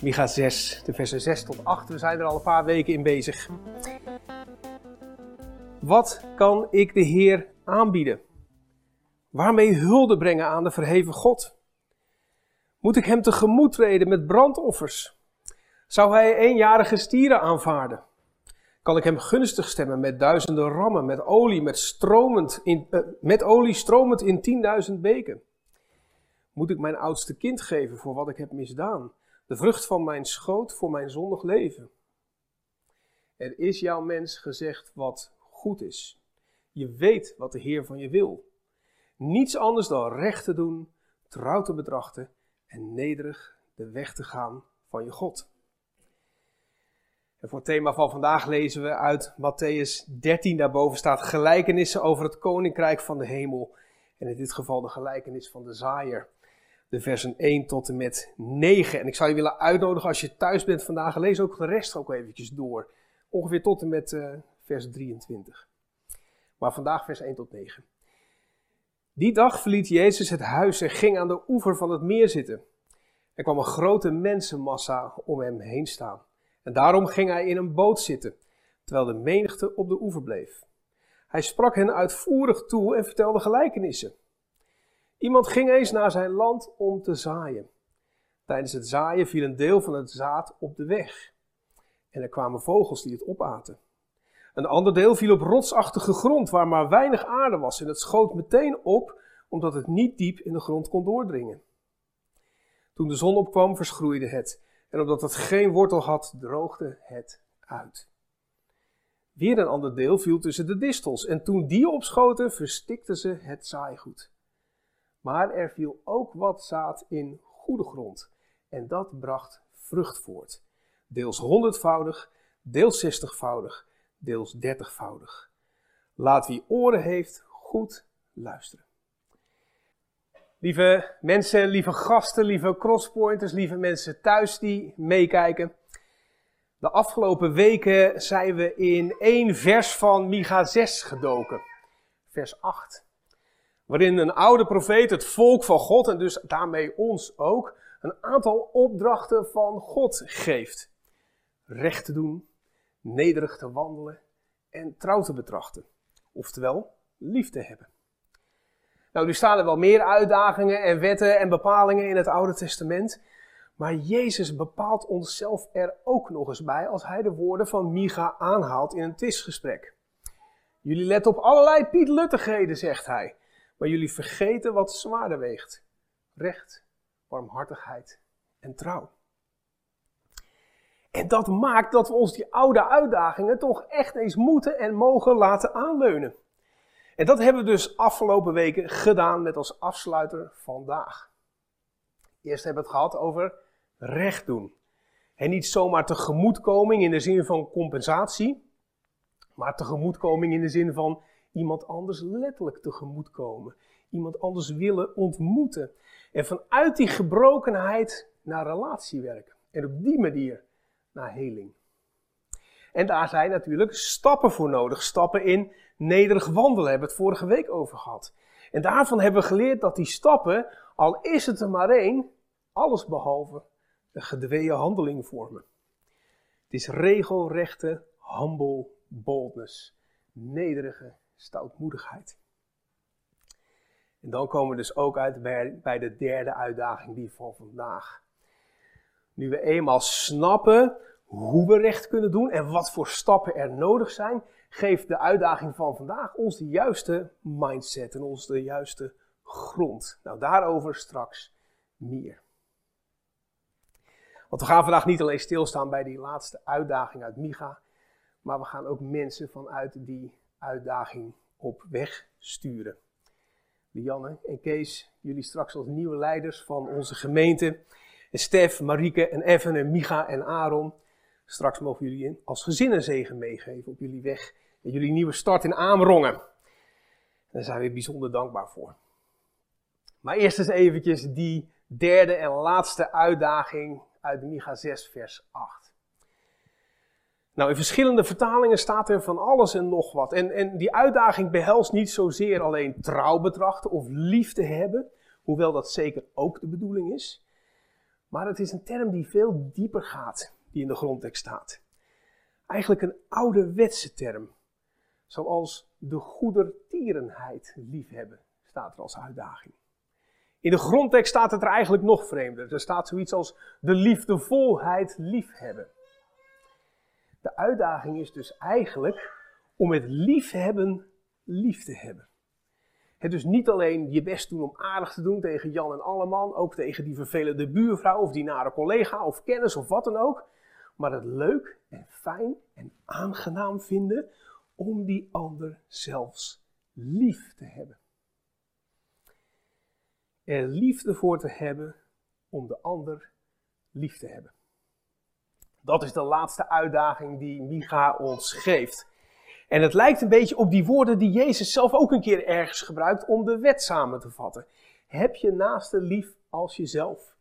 Micha 6, de versen 6 tot 8. We zijn er al een paar weken in bezig. Wat kan ik de Heer aanbieden? Waarmee hulde brengen aan de verheven God? Moet ik hem tegemoet treden met brandoffers? Zou hij eenjarige stieren aanvaarden? Kan ik hem gunstig stemmen met duizenden rammen, met olie, met, stromend in, uh, met olie stromend in tienduizend beken? Moet ik mijn oudste kind geven voor wat ik heb misdaan? De vrucht van mijn schoot voor mijn zondig leven? Er is jouw mens gezegd wat goed is. Je weet wat de Heer van je wil. Niets anders dan recht te doen, trouw te betrachten en nederig de weg te gaan van je God. Voor het thema van vandaag lezen we uit Matthäus 13. Daarboven staat gelijkenissen over het koninkrijk van de hemel. En in dit geval de gelijkenis van de zaaier. De versen 1 tot en met 9. En ik zou je willen uitnodigen als je thuis bent vandaag, lees ook de rest ook eventjes door. Ongeveer tot en met uh, vers 23. Maar vandaag vers 1 tot 9. Die dag verliet Jezus het huis en ging aan de oever van het meer zitten. Er kwam een grote mensenmassa om hem heen staan. En daarom ging hij in een boot zitten, terwijl de menigte op de oever bleef. Hij sprak hen uitvoerig toe en vertelde gelijkenissen. Iemand ging eens naar zijn land om te zaaien. Tijdens het zaaien viel een deel van het zaad op de weg. En er kwamen vogels die het opaten. Een ander deel viel op rotsachtige grond waar maar weinig aarde was en het schoot meteen op omdat het niet diep in de grond kon doordringen. Toen de zon opkwam verschroeide het en omdat het geen wortel had droogde het uit. Weer een ander deel viel tussen de distels en toen die opschoten verstikten ze het zaaigoed. Maar er viel ook wat zaad in goede grond en dat bracht vrucht voort. Deels honderdvoudig, deels zestigvoudig deels dertigvoudig. Laat wie oren heeft goed luisteren. Lieve mensen, lieve gasten, lieve crosspointers, lieve mensen thuis die meekijken. De afgelopen weken zijn we in één vers van Micha 6 gedoken. Vers 8. Waarin een oude profeet het volk van God en dus daarmee ons ook een aantal opdrachten van God geeft. Recht te doen, nederig te wandelen en trouw te betrachten. Oftewel, lief te hebben. Nou, nu staan er wel meer uitdagingen en wetten en bepalingen in het Oude Testament. Maar Jezus bepaalt onszelf er ook nog eens bij als hij de woorden van Micha aanhaalt in een twistgesprek. Jullie letten op allerlei pietluttigheden, zegt hij. Maar jullie vergeten wat zwaarder weegt. Recht, warmhartigheid en trouw. En dat maakt dat we ons die oude uitdagingen toch echt eens moeten en mogen laten aanleunen. En dat hebben we dus afgelopen weken gedaan met als afsluiter vandaag. Eerst hebben we het gehad over recht doen. En niet zomaar tegemoetkoming in de zin van compensatie, maar tegemoetkoming in de zin van iemand anders letterlijk tegemoetkomen. Iemand anders willen ontmoeten. En vanuit die gebrokenheid naar relatie werken. En op die manier naar heling. En daar zijn natuurlijk stappen voor nodig. Stappen in nederig wandelen, hebben we het vorige week over gehad. En daarvan hebben we geleerd dat die stappen, al is het er maar één, alles behalve een gedweeën handeling vormen. Het is regelrechte humble boldness, nederige stoutmoedigheid. En dan komen we dus ook uit bij, bij de derde uitdaging, die van vandaag. Nu we eenmaal snappen hoe we recht kunnen doen en wat voor stappen er nodig zijn, geeft de uitdaging van vandaag ons de juiste mindset en ons de juiste grond. Nou, daarover straks meer. Want we gaan vandaag niet alleen stilstaan bij die laatste uitdaging uit Micha, maar we gaan ook mensen vanuit die uitdaging op weg sturen. Lianne en Kees, jullie straks als nieuwe leiders van onze gemeente en Stef, Marieke en Evan en Micha en Aaron. Straks mogen jullie als gezin een zegen meegeven op jullie weg. Jullie nieuwe start in Amerongen. Daar zijn we bijzonder dankbaar voor. Maar eerst eens eventjes die derde en laatste uitdaging uit Micha 6 vers 8. Nou, in verschillende vertalingen staat er van alles en nog wat. En, en die uitdaging behelst niet zozeer alleen trouw betrachten of liefde hebben, hoewel dat zeker ook de bedoeling is. Maar het is een term die veel dieper gaat, die in de grondtekst staat. Eigenlijk een ouderwetse term, zoals de goedertierenheid liefhebben, staat er als uitdaging. In de grondtekst staat het er eigenlijk nog vreemder. Er staat zoiets als de liefdevolheid liefhebben. De uitdaging is dus eigenlijk om het liefhebben lief te hebben. Het dus niet alleen je best doen om aardig te doen tegen Jan en Alleman, ook tegen die vervelende buurvrouw of die nare collega of kennis of wat dan ook, maar het leuk en fijn en aangenaam vinden om die ander zelfs lief te hebben. Er liefde voor te hebben om de ander lief te hebben. Dat is de laatste uitdaging die Micha ons geeft. En het lijkt een beetje op die woorden die Jezus zelf ook een keer ergens gebruikt om de wet samen te vatten. Heb je naaste lief als jezelf.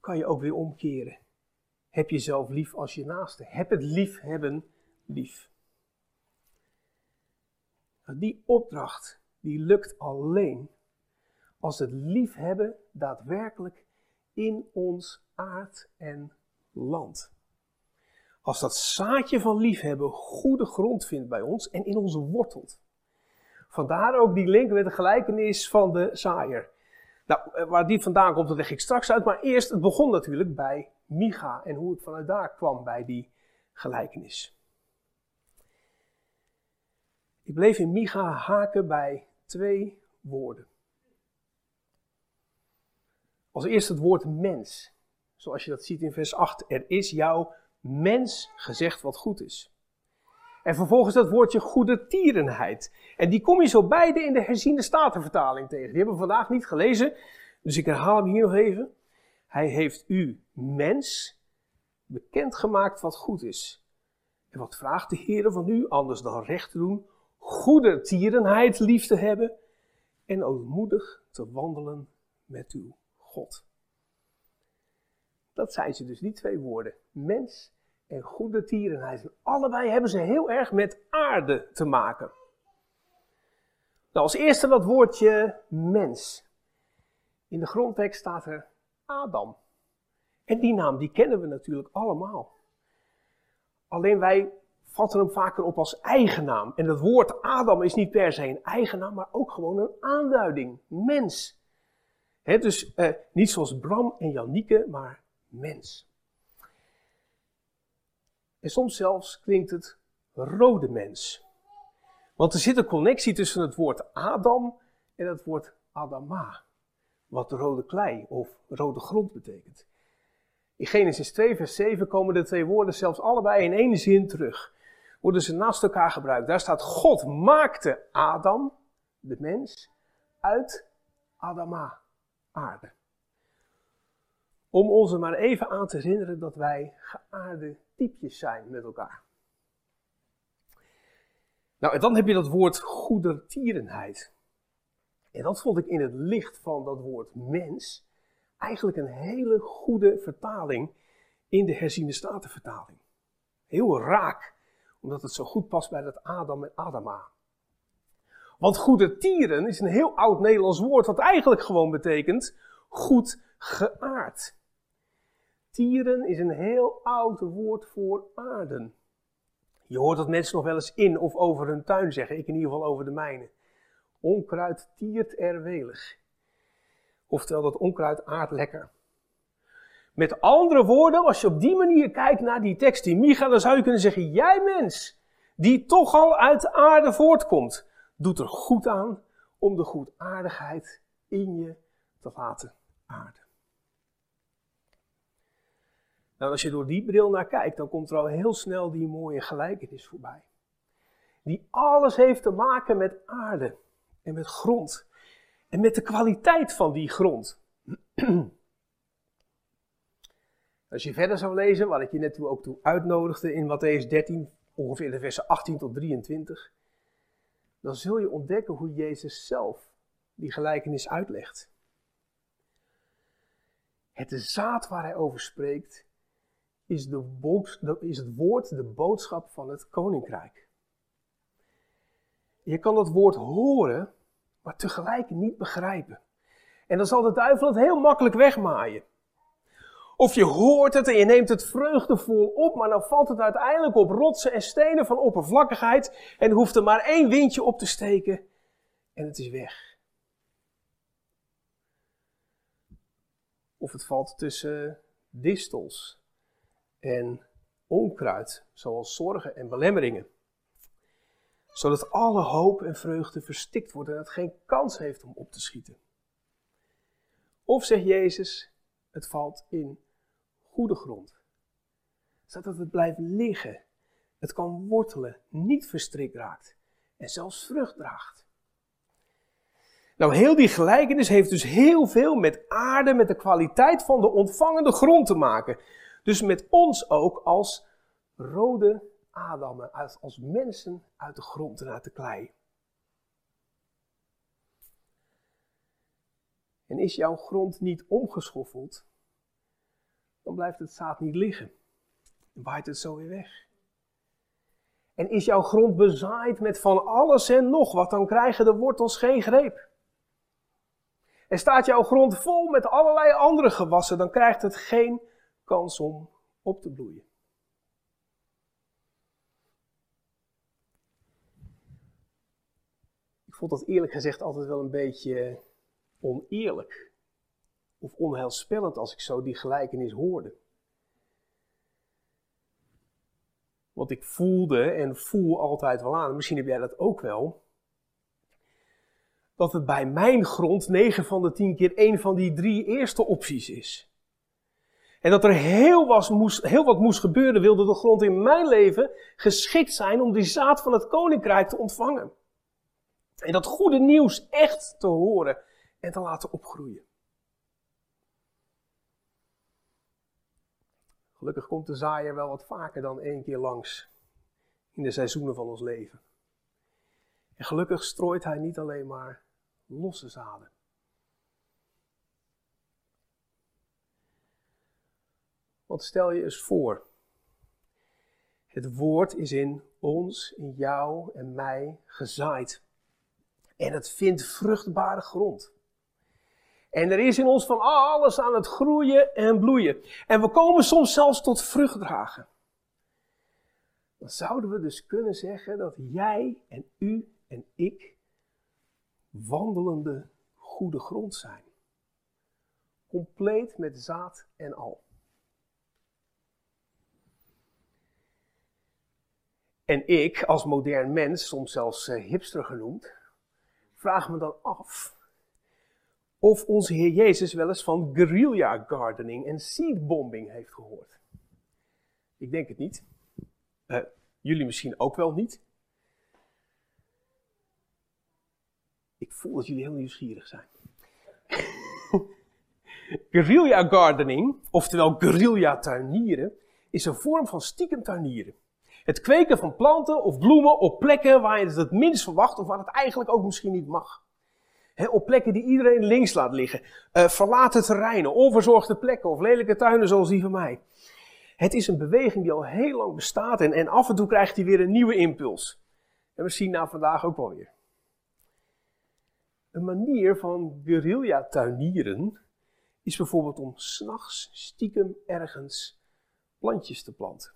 Kan je ook weer omkeren. Heb jezelf lief als je naaste. Heb het lief hebben lief. Nou, die opdracht die lukt alleen als het liefhebben daadwerkelijk in ons aard en land. Als dat zaadje van liefhebben goede grond vindt bij ons en in ons wortelt. Vandaar ook die link met de gelijkenis van de zaaier. Nou, eh, waar die vandaan komt, dat leg ik straks uit. Maar eerst, het begon natuurlijk bij Micha en hoe ik vanuit daar kwam bij die gelijkenis. Ik bleef in Micha haken bij twee woorden. Als eerste het woord mens. Zoals je dat ziet in vers 8. Er is jouw mens gezegd wat goed is. En vervolgens dat woordje goede tierenheid. En die kom je zo beide in de herziende statenvertaling tegen. Die hebben we vandaag niet gelezen, dus ik herhaal hem hier nog even. Hij heeft u, mens, bekendgemaakt wat goed is. En wat vraagt de Heer van u, anders dan recht te doen, goede tierenheid lief te hebben en ootmoedig te wandelen met uw God. Dat zijn ze dus, die twee woorden. Mens en goede tierenheid. En allebei hebben ze heel erg met aarde te maken. Nou, als eerste dat woordje mens. In de grondtekst staat er Adam. En die naam, die kennen we natuurlijk allemaal. Alleen wij vatten hem vaker op als eigennaam. En het woord Adam is niet per se een eigennaam, maar ook gewoon een aanduiding. Mens. dus eh, niet zoals Bram en Janieke, maar mens. En soms zelfs klinkt het rode mens. Want er zit een connectie tussen het woord Adam en het woord Adama. Wat rode klei of rode grond betekent. In Genesis 2, vers 7 komen de twee woorden zelfs allebei in één zin terug. Worden ze naast elkaar gebruikt. Daar staat: God maakte Adam, de mens, uit Adama, aarde. Om ons er maar even aan te herinneren dat wij geaarde typjes zijn met elkaar. Nou, en dan heb je dat woord goedertierenheid. En dat vond ik in het licht van dat woord mens eigenlijk een hele goede vertaling in de herziende statenvertaling. Heel raak, omdat het zo goed past bij dat Adam en Adama. Want goedertieren is een heel oud Nederlands woord, wat eigenlijk gewoon betekent goed geaard. Tieren is een heel oud woord voor aarden. Je hoort dat mensen nog wel eens in of over hun tuin zeggen, ik in ieder geval over de mijne. Onkruid tiert er welig. Oftewel, dat onkruid aardt lekker. Met andere woorden, als je op die manier kijkt naar die tekst in Micha, dan zou je kunnen zeggen, jij mens, die toch al uit de aarde voortkomt, doet er goed aan om de goedaardigheid in je te laten aarden. Nou, als je door die bril naar kijkt, dan komt er al heel snel die mooie gelijkenis voorbij. Die alles heeft te maken met aarde en met grond. En met de kwaliteit van die grond. Als je verder zou lezen, waar ik je net ook toe uitnodigde in Matthäus 13, ongeveer de versen 18 tot 23, dan zul je ontdekken hoe Jezus zelf die gelijkenis uitlegt. Het zaad waar hij over spreekt, is, de is het woord de boodschap van het koninkrijk. Je kan dat woord horen, maar tegelijk niet begrijpen. En dan zal de duivel het heel makkelijk wegmaaien. Of je hoort het en je neemt het vreugdevol op, maar dan valt het uiteindelijk op rotsen en stenen van oppervlakkigheid en hoeft er maar één windje op te steken en het is weg. Of het valt tussen distels en onkruid, zoals zorgen en belemmeringen. Zodat alle hoop en vreugde verstikt wordt en het geen kans heeft om op te schieten. Of zegt Jezus, het valt in goede grond. Zodat dat het blijft liggen, het kan wortelen, niet verstrikt raakt en zelfs vrucht draagt. Nou, heel die gelijkenis heeft dus heel veel met aarde, met de kwaliteit van de ontvangende grond te maken. Dus met ons ook als rode Adammen, als mensen uit de grond en uit de klei. En is jouw grond niet omgeschoffeld, dan blijft het zaad niet liggen. Dan waait het zo weer weg. En is jouw grond bezaaid met van alles en nog wat, dan krijgen de wortels geen greep. En staat jouw grond vol met allerlei andere gewassen, dan krijgt het geen kans om op te bloeien. Ik vond dat eerlijk gezegd altijd wel een beetje oneerlijk of onheilspellend als ik zo die gelijkenis hoorde. Want ik voelde en voel altijd wel aan, misschien heb jij dat ook wel, dat het bij mijn grond 9 van de 10 keer een van die drie eerste opties is. En dat er heel, was, moest, heel wat moest gebeuren, wilde de grond in mijn leven geschikt zijn om die zaad van het koninkrijk te ontvangen. En dat goede nieuws echt te horen en te laten opgroeien. Gelukkig komt de zaaier wel wat vaker dan één keer langs in de seizoenen van ons leven. En gelukkig strooit hij niet alleen maar losse zaden. Want stel je eens voor, het woord is in ons, in jou en mij gezaaid. En het vindt vruchtbare grond. En er is in ons van alles aan het groeien en bloeien. En we komen soms zelfs tot vrucht dragen. Dan zouden we dus kunnen zeggen dat jij en u en ik wandelende goede grond zijn. Compleet met zaad en al. En ik, als modern mens, soms zelfs eh, hipster genoemd, vraag me dan af of onze Heer Jezus wel eens van guerrilla gardening en seedbombing heeft gehoord. Ik denk het niet. Uh, jullie misschien ook wel niet. Ik voel dat jullie heel nieuwsgierig zijn. guerrilla gardening, oftewel guerrilla tuinieren, is een vorm van stiekem tuinieren. Het kweken van planten of bloemen op plekken waar je het het minst verwacht of waar het eigenlijk ook misschien niet mag op plekken die iedereen links laat liggen. Uh, verlaten terreinen, onverzorgde plekken of lelijke tuinen zoals die van mij. Het is een beweging die al heel lang bestaat en, en af en toe krijgt hij weer een nieuwe impuls. En we zien na vandaag ook wel weer. Een manier van guerrilla tuinieren is bijvoorbeeld om s'nachts stiekem ergens plantjes te planten.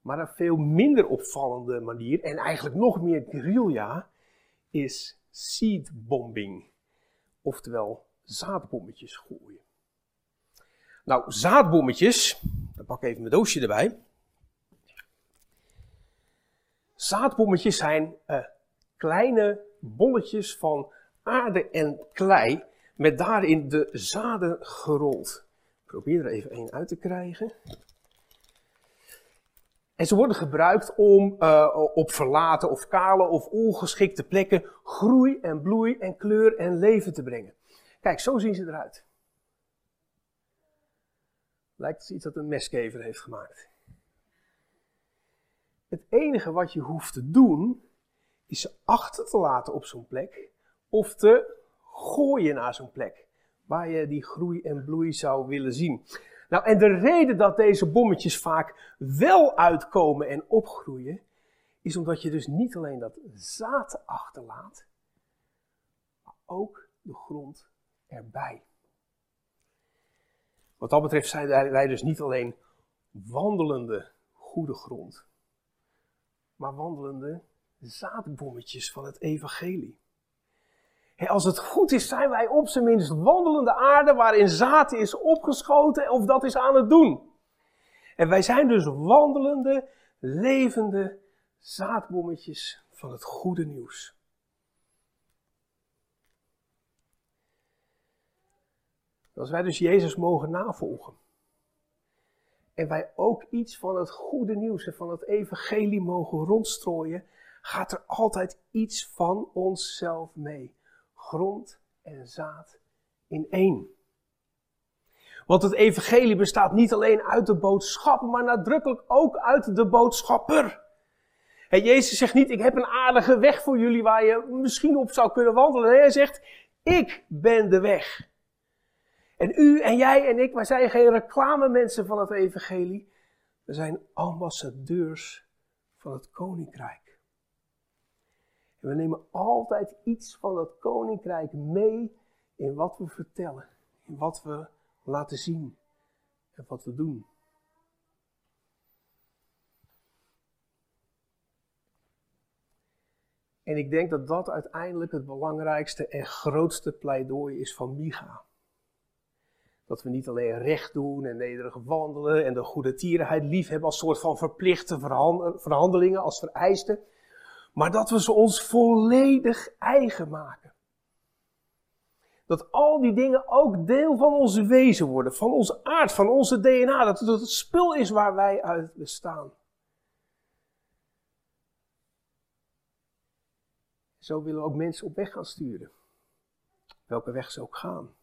Maar een veel minder opvallende manier, en eigenlijk nog meer guerrilla, is seedbombing. Oftewel zaadbommetjes gooien. Nou, zaadbommetjes, dan pak ik even mijn doosje erbij. Zaadbommetjes zijn uh, kleine bolletjes van aarde en klei met daarin de zaden gerold. Ik probeer er even één uit te krijgen. En ze worden gebruikt om uh, op verlaten of kale of ongeschikte plekken groei en bloei en kleur en leven te brengen. Kijk, zo zien ze eruit. Lijkt het iets dat een meskever heeft gemaakt. Het enige wat je hoeft te doen, is ze achter te laten op zo'n plek of te gooien naar zo'n plek waar je die groei en bloei zou willen zien. Nou, en de reden dat deze bommetjes vaak wel uitkomen en opgroeien, is omdat je dus niet alleen dat zaad achterlaat, maar ook de grond erbij. Wat dat betreft zijn wij dus niet alleen wandelende goede grond, maar wandelende zaadbommetjes van het evangelie. Als het goed is, zijn wij op zijn minst wandelende aarde waarin zaad is opgeschoten of dat is aan het doen. En wij zijn dus wandelende, levende zaadbommetjes van het goede nieuws. Als wij dus Jezus mogen navolgen. En wij ook iets van het goede nieuws en van het evangelie mogen rondstrooien, gaat er altijd iets van onszelf mee. Grond en zaad in één. Want het evangelie bestaat niet alleen uit de boodschap, maar nadrukkelijk ook uit de boodschapper. En Jezus zegt niet, ik heb een aardige weg voor jullie waar je misschien op zou kunnen wandelen. Nee, hij zegt, ik ben de weg. En u en jij en ik, wij zijn geen reclamemensen van het evangelie. We zijn ambassadeurs van het koninkrijk. We nemen altijd iets van dat koninkrijk mee in wat we vertellen, in wat we laten zien en wat we doen. En ik denk dat dat uiteindelijk het belangrijkste en grootste pleidooi is van Micha. Dat we niet alleen recht doen en nederig wandelen en de goede tierenheid lief hebben als soort van verplichte verhandelingen, als vereisten. Maar dat we ze ons volledig eigen maken. Dat al die dingen ook deel van ons wezen worden, van onze aard, van onze DNA. Dat het het spul is waar wij uit bestaan. Zo willen we ook mensen op weg gaan sturen. Welke weg ze ook gaan.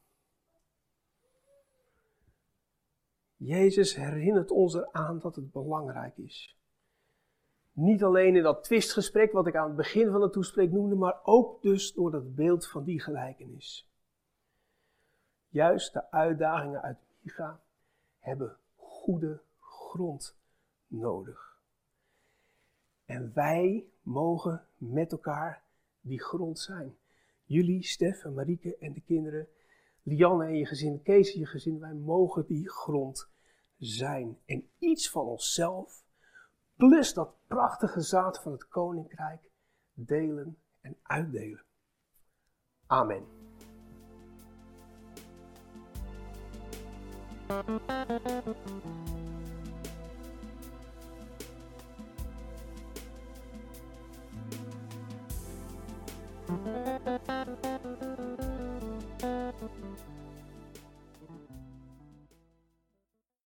Jezus herinnert ons eraan dat het belangrijk is. Niet alleen in dat twistgesprek wat ik aan het begin van het toespreek noemde, maar ook dus door dat beeld van die gelijkenis. Juist de uitdagingen uit Micha hebben goede grond nodig. En wij mogen met elkaar die grond zijn. Jullie, Stef en Marieke en de kinderen, Lianne en je gezin, Kees en je gezin, wij mogen die grond zijn. En iets van onszelf, plus dat prachtige zaad van het koninkrijk delen en uitdelen. Amen.